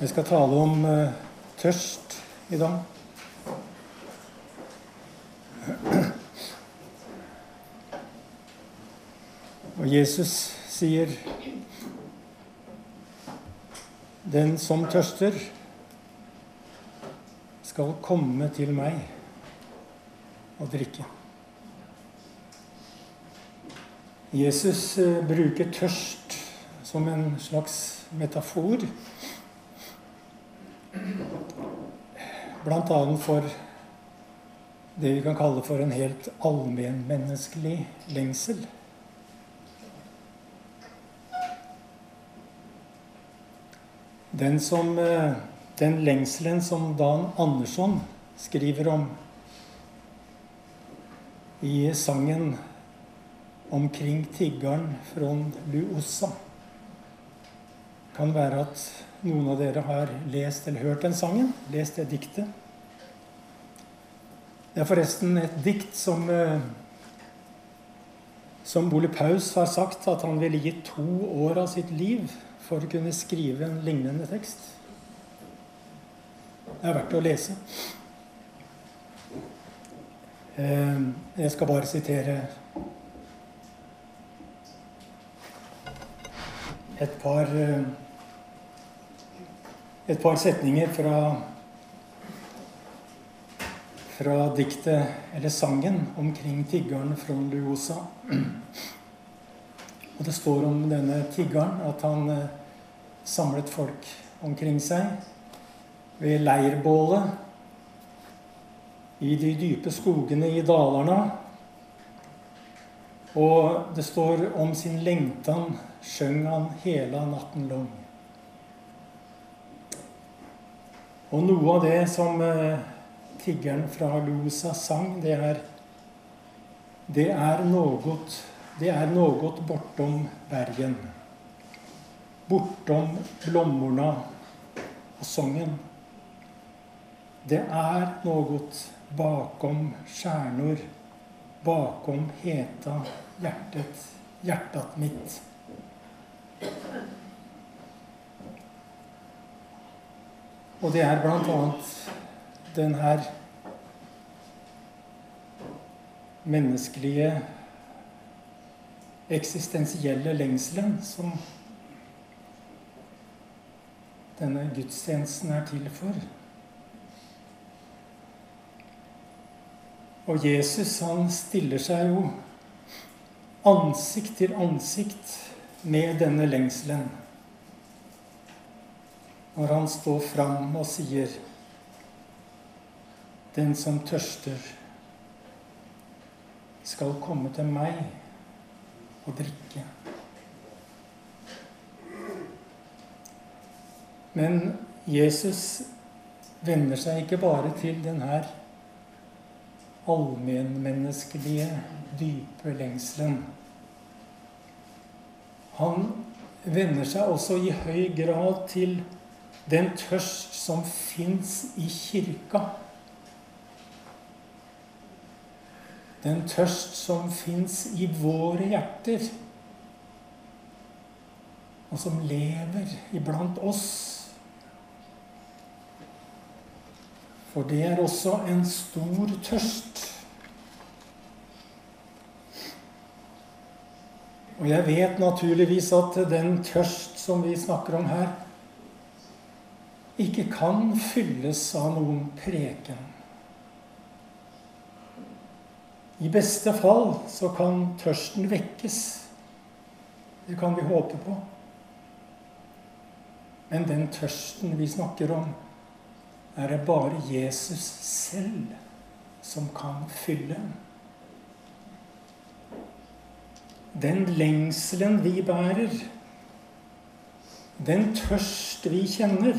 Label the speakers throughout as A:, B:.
A: Vi skal tale om uh, tørst i dag. Og Jesus sier Den som tørster, skal komme til meg og drikke. Jesus uh, bruker tørst som en slags metafor Bl.a. for det vi kan kalle for en helt allmennmenneskelig lengsel. Den, som, eh, den lengselen som Dan Andersson skriver om i sangen 'Omkring tiggeren fra Luossa', kan være at noen av dere har lest eller hørt den sangen, lest det diktet. Det er forresten et dikt som eh, som Ole Paus har sagt at han ville gi to år av sitt liv for å kunne skrive en lignende tekst. Det er verdt å lese. Eh, jeg skal bare sitere et par eh, et par setninger fra, fra diktet, eller sangen, omkring tiggeren fra Luosa. Og det står om denne tiggeren at han eh, samlet folk omkring seg ved leirbålet i de dype skogene i Dalarna. Og det står om sin lengtan skjøng han hele natten lang. Og noe av det som eh, tiggeren fra Lusa sang, det er Det er noe Det er noe bortom bergen. Bortom blommorna og songen. Det er noe bakom stjernor, bakom heta hjertet, hjertat mitt. Og det er bl.a. den her menneskelige, eksistensielle lengselen som denne gudstjenesten er til for. Og Jesus han stiller seg jo ansikt til ansikt med denne lengselen når han står fram og sier Den som tørster, skal komme til meg og drikke. Men Jesus vender seg ikke bare til denne allmennmenneskelige, dype lengselen. Han vender seg også i høy grad til den tørst som fins i kirka. Den tørst som fins i våre hjerter, og som lever iblant oss. For det er også en stor tørst. Og jeg vet naturligvis at den tørst som vi snakker om her, ikke kan fylles av noen preken. I beste fall så kan tørsten vekkes. Det kan vi håpe på. Men den tørsten vi snakker om, er det bare Jesus selv som kan fylle. Den lengselen vi bærer, den tørst vi kjenner,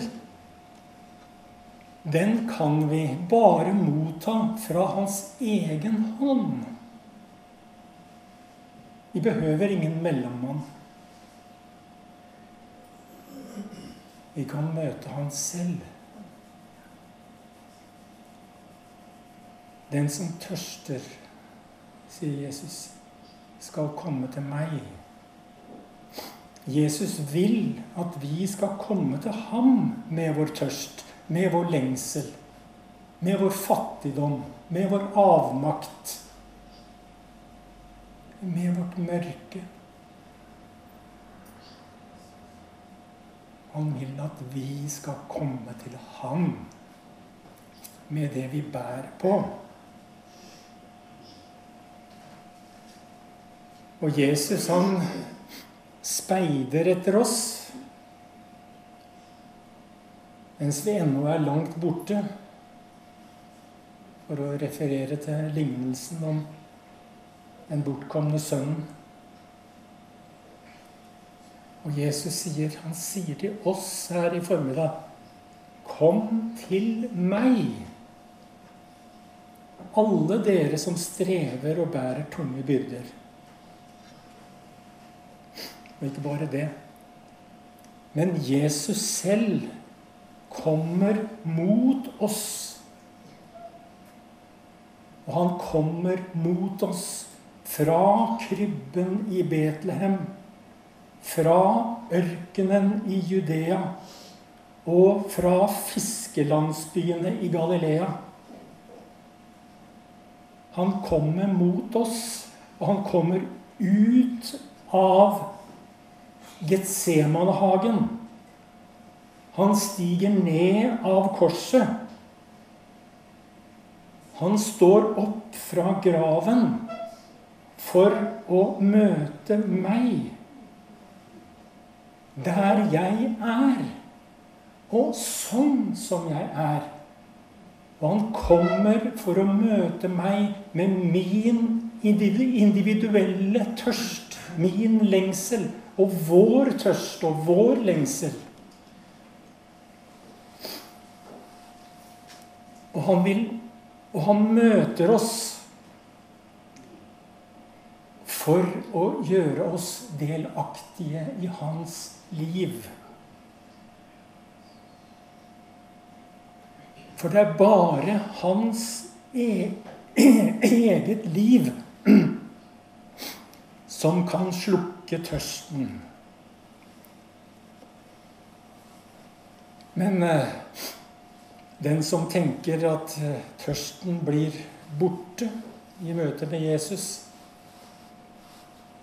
A: den kan vi bare motta fra hans egen hånd. Vi behøver ingen mellommann. Vi kan møte han selv. Den som tørster, sier Jesus, skal komme til meg. Jesus vil at vi skal komme til ham med vår tørst, med vår lengsel, med vår fattigdom, med vår avmakt, med vårt mørke. Han vil at vi skal komme til ham med det vi bærer på. Og Jesus, han speider etter oss mens vi ennå er langt borte, for å referere til lignelsen om den bortkomne sønnen. Og Jesus sier, han sier til oss her i formiddag Kom til meg, alle dere som strever og bærer tunge byrder. Og ikke bare det. Men Jesus selv kommer mot oss. Og han kommer mot oss fra krybben i Betlehem, fra ørkenen i Judea og fra fiskelandsbyene i Galilea. Han kommer mot oss, og han kommer ut av Getsemanehagen. Han stiger ned av korset. Han står opp fra graven for å møte meg der jeg er, og sånn som jeg er. Og han kommer for å møte meg med min individuelle tørst, min lengsel, og vår tørst og vår lengsel. Og han vil Og han møter oss for å gjøre oss delaktige i hans liv. For det er bare hans e eget liv som kan slukke tørsten. Men eh, den som tenker at eh, tørsten blir borte i møte med Jesus,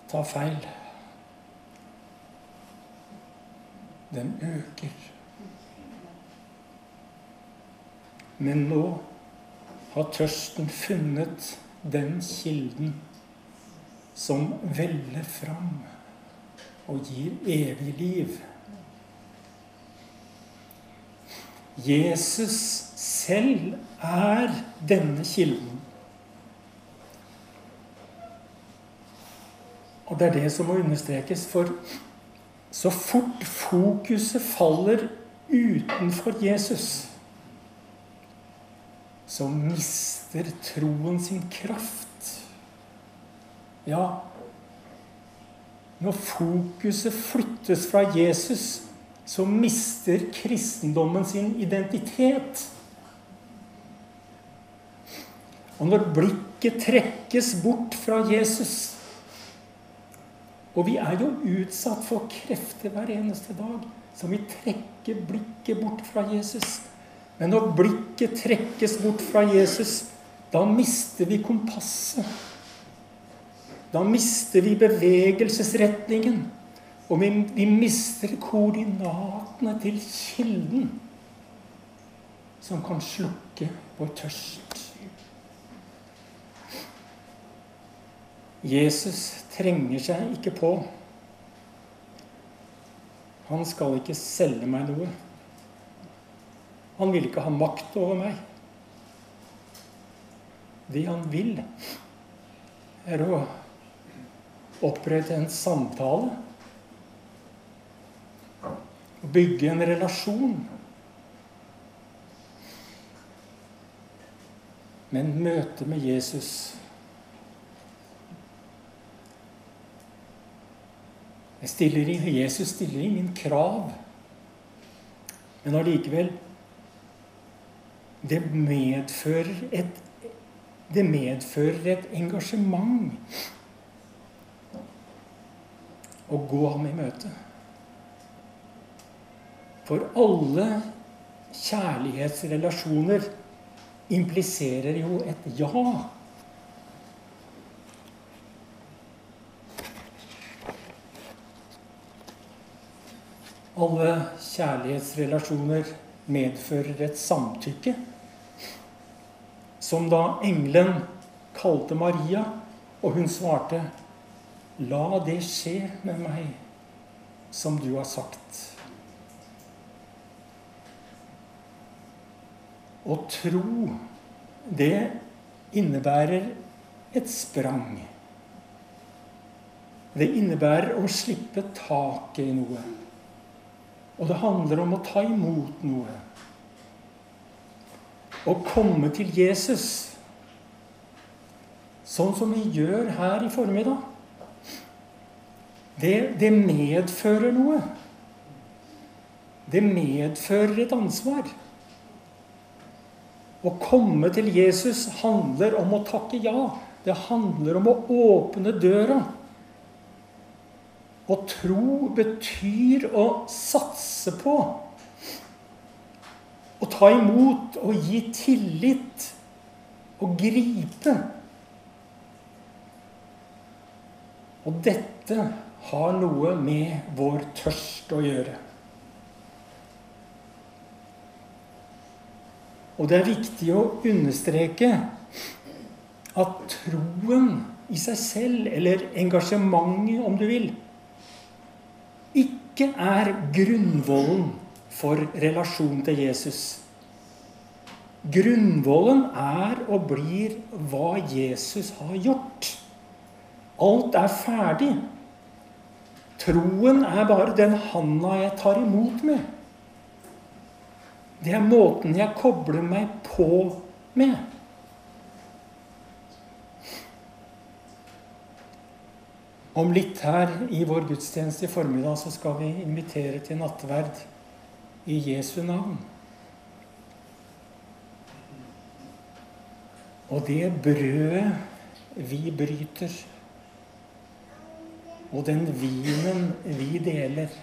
A: tar feil. Den øker. Men nå har tørsten funnet den kilden som veller fram og gir evig liv. Jesus selv er denne kilden. Og det er det som må understrekes, for så fort fokuset faller utenfor Jesus, så mister troen sin kraft. Ja, når fokuset flyttes fra Jesus, så mister kristendommen sin identitet. Og når blikket trekkes bort fra Jesus Og vi er jo utsatt for krefter hver eneste dag som vil trekke blikket bort fra Jesus. Men når blikket trekkes bort fra Jesus, da mister vi kompasset. Da mister vi bevegelsesretningen. Og vi, vi mister koordinatene til kilden som kan slukke vår tørst. Jesus trenger seg ikke på. Han skal ikke selge meg noe. Han vil ikke ha makt over meg. Det han vil, er å opprette en samtale bygge en relasjon. Men møtet med Jesus stiller Jesus stiller ingen krav. Men allikevel det medfører et det medfører et engasjement å gå ham i møte. For alle kjærlighetsrelasjoner impliserer jo et ja. Alle kjærlighetsrelasjoner medfører et samtykke. Som da engelen kalte Maria, og hun svarte, 'La det skje med meg som du har sagt'. Å tro, det innebærer et sprang. Det innebærer å slippe taket i noe. Og det handler om å ta imot noe. Å komme til Jesus, sånn som vi gjør her i formiddag, det, det medfører noe. Det medfører et ansvar. Å komme til Jesus handler om å takke ja. Det handler om å åpne døra. Å tro betyr å satse på. Å ta imot og gi tillit. Å gripe. Og dette har noe med vår tørst å gjøre. Og det er viktig å understreke at troen i seg selv, eller engasjementet, om du vil, ikke er grunnvollen for relasjon til Jesus. Grunnvollen er og blir hva Jesus har gjort. Alt er ferdig. Troen er bare den handa jeg tar imot med. Det er måten jeg kobler meg på med. Om litt her i vår gudstjeneste i formiddag så skal vi invitere til nattverd i Jesu navn. Og det brødet vi bryter, og den vinen vi deler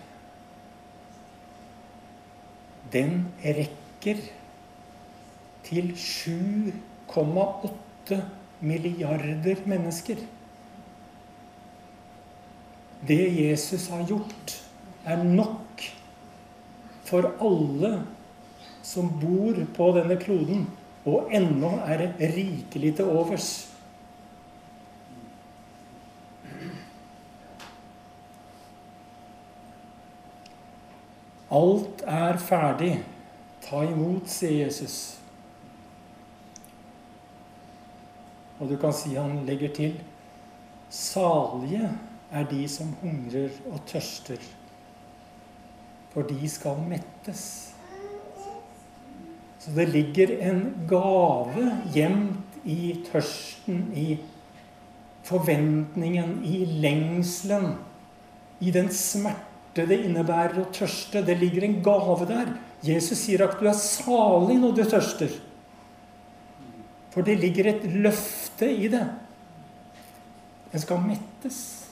A: den rekker til 7,8 milliarder mennesker. Det Jesus har gjort, er nok for alle som bor på denne kloden, og ennå er det rikelig til overs. Alt er ferdig. Ta imot, sier Jesus. Og du kan si han legger til Salige er de som hungrer og tørster, for de skal mettes. Så det ligger en gave gjemt i tørsten, i forventningen, i lengselen, i den smerte smerte det innebærer å tørste. Det ligger en gave der. Jesus sier at du er salig når du tørster. For det ligger et løfte i det. En skal mettes.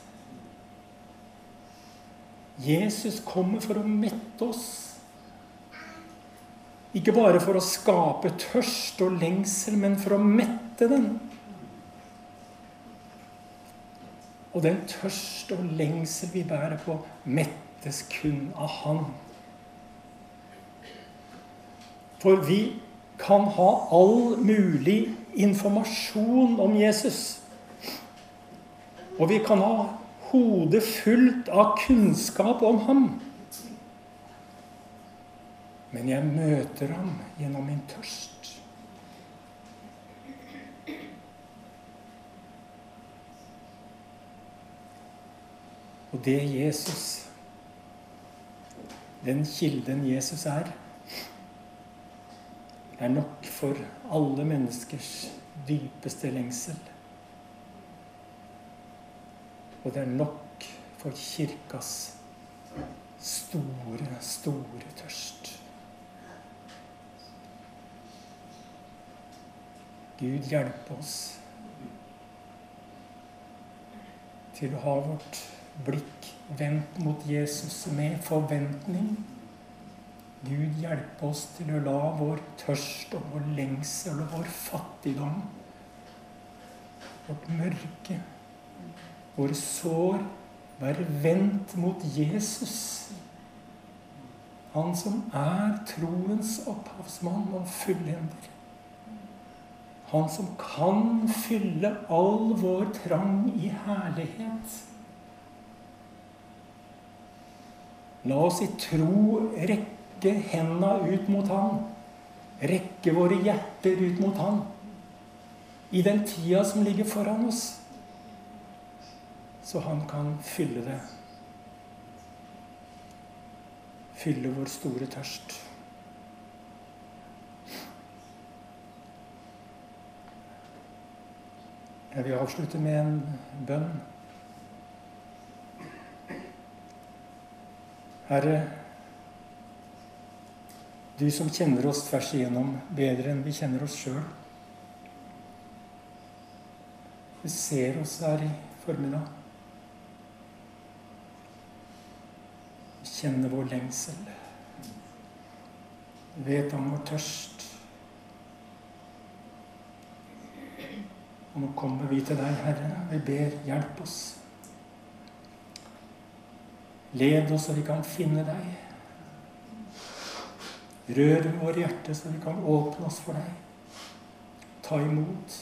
A: Jesus kommer for å mette oss. Ikke bare for å skape tørst og lengsel, men for å mette den. Og den tørst og lengsel vi bærer på, mett mettes kun av Han. For vi kan ha all mulig informasjon om Jesus. Og vi kan ha hodet fullt av kunnskap om ham. Men jeg møter ham gjennom min tørst. Og det Jesus den kilden Jesus er, er nok for alle menneskers dypeste lengsel. Og det er nok for kirkas store, store tørst. Gud hjelpe oss til å ha vårt blikk vendt mot Jesus med forventning Gud hjelpe oss til å la vår tørst og vår lengsel og vår fattigdom, vårt mørke, våre sår, være vendt mot Jesus. Han som er troens opphavsmann og fullender. Han som kan fylle all vår trang i herlighet. La oss i tro rekke henda ut mot Han. Rekke våre hjerter ut mot Han. I den tida som ligger foran oss. Så Han kan fylle det. Fylle vår store tørst. Jeg vil avslutte med en bønn. Herre, du som kjenner oss tvers igjennom bedre enn vi kjenner oss sjøl. Du ser oss her i formiddag. Du kjenner vår lengsel. Du vet om vår tørst. Og nå kommer vi til deg, Herre. Vi ber, hjelp oss. Led oss så vi kan finne deg. Rør våre hjerte så vi kan åpne oss for deg. Ta imot.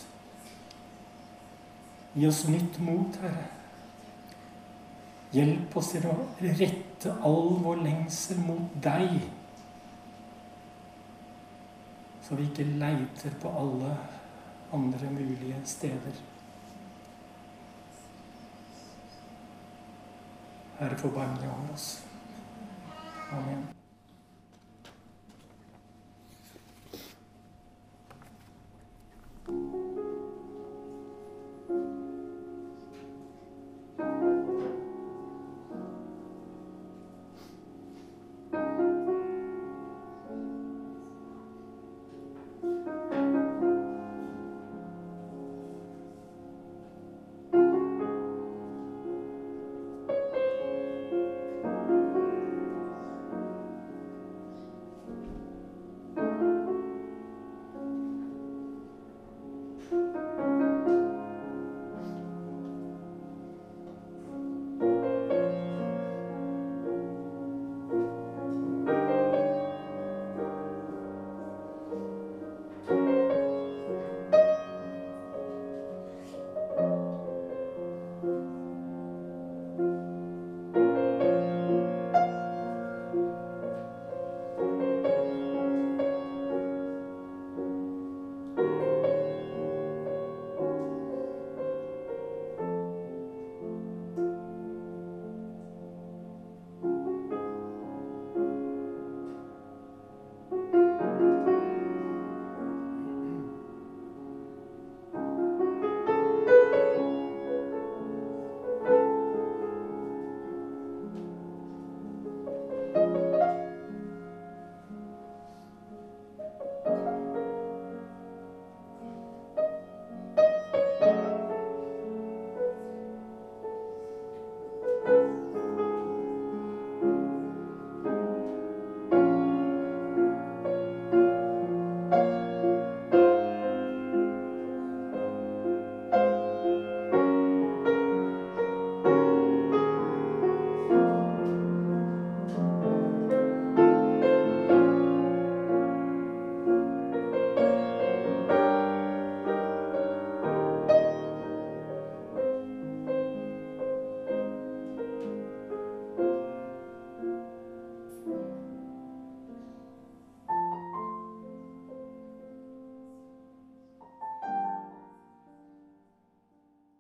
A: Gi oss nytt mot, Herre. Hjelp oss til å rette all vår lengsel mot deg. Så vi ikke leiter på alle andre mulige steder. Herre, forbarm deg over oss. Amen.